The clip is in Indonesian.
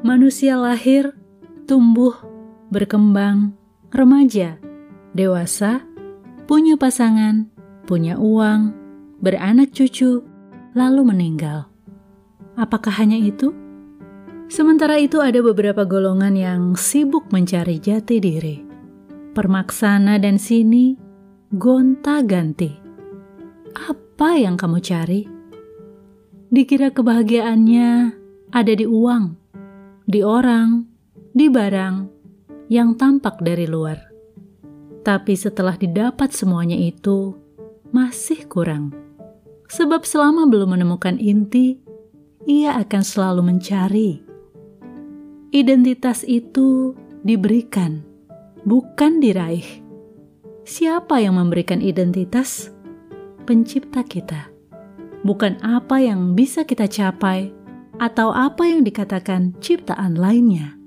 manusia lahir, tumbuh, berkembang, remaja, dewasa, punya pasangan, punya uang, beranak cucu, lalu meninggal. Apakah hanya itu? Sementara itu, ada beberapa golongan yang sibuk mencari jati diri, permaksana dan sini, gonta-ganti. Apa yang kamu cari? Dikira kebahagiaannya ada di uang, di orang, di barang yang tampak dari luar. Tapi setelah didapat semuanya itu, masih kurang. Sebab selama belum menemukan inti, ia akan selalu mencari. Identitas itu diberikan, bukan diraih. Siapa yang memberikan identitas? Pencipta kita. Bukan apa yang bisa kita capai atau apa yang dikatakan ciptaan lainnya.